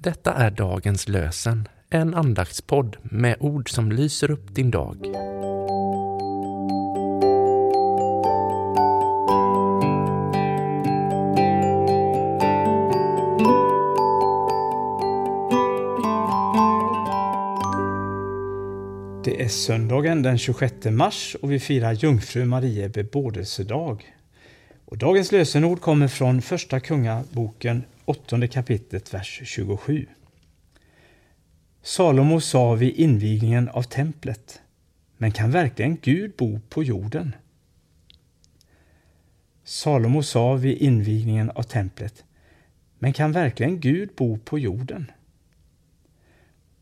Detta är dagens lösen, en andaktspodd med ord som lyser upp din dag. Det är söndagen den 26 mars och vi firar Jungfru Marie bebådelsedag. Och dagens lösenord kommer från Första Kungaboken, åttonde kapitlet, vers 27. Salomo sa vid invigningen av templet, men kan verkligen Gud bo på jorden? Salomo sa vid invigningen av templet, men kan verkligen Gud bo på jorden?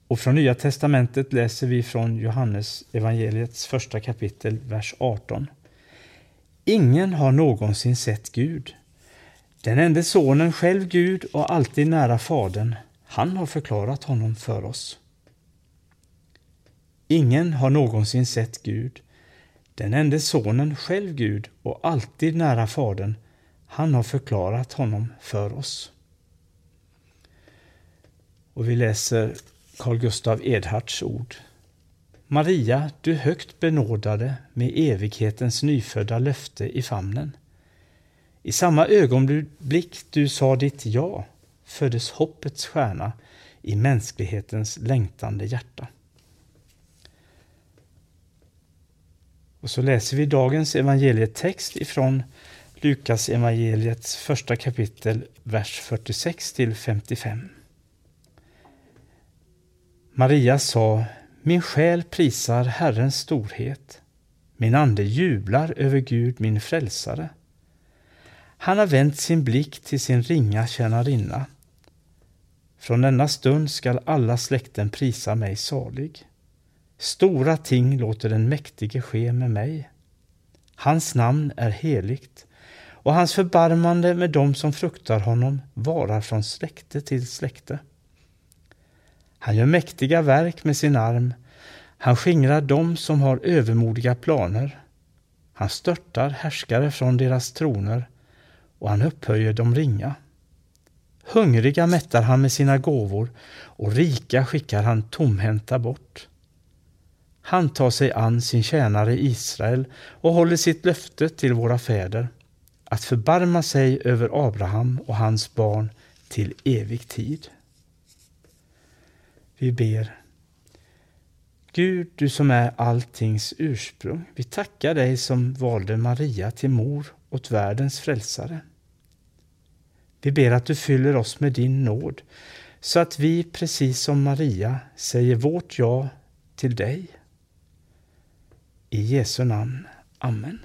Och från Nya testamentet läser vi från Johannes evangeliets första kapitel, vers 18. Ingen har någonsin sett Gud. Den enda sonen, själv Gud och alltid nära Fadern, han har förklarat honom för oss. Ingen har någonsin sett Gud. Den enda sonen, själv Gud och alltid nära Fadern, han har förklarat honom för oss. Och vi läser Carl Gustav Edhards ord. Maria, du högt benådade med evighetens nyfödda löfte i famnen. I samma ögonblick du sa ditt ja föddes hoppets stjärna i mänsklighetens längtande hjärta. Och så läser vi dagens evangelietext ifrån Lukas evangeliets första kapitel, vers 46 till 55. Maria sa, min själ prisar Herrens storhet. Min ande jublar över Gud, min frälsare. Han har vänt sin blick till sin ringa tjänarinna. Från denna stund skall alla släkten prisa mig salig. Stora ting låter den mäktige ske med mig. Hans namn är heligt och hans förbarmande med dem som fruktar honom varar från släkte till släkte. Han gör mäktiga verk med sin arm. Han skingrar dem som har övermodiga planer. Han störtar härskare från deras troner och han upphöjer de ringa. Hungriga mättar han med sina gåvor och rika skickar han tomhänta bort. Han tar sig an sin tjänare Israel och håller sitt löfte till våra fäder att förbarma sig över Abraham och hans barn till evig tid. Vi ber. Gud, du som är alltings ursprung, vi tackar dig som valde Maria till mor åt världens frälsare. Vi ber att du fyller oss med din nåd så att vi, precis som Maria, säger vårt ja till dig. I Jesu namn. Amen.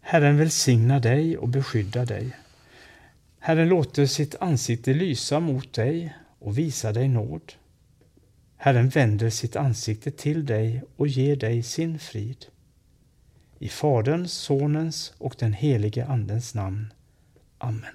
Herren välsigna dig och beskydda dig. Herren låter sitt ansikte lysa mot dig och visa dig nåd. Herren vänder sitt ansikte till dig och ger dig sin frid. I Faderns, Sonens och den helige Andens namn. Amen.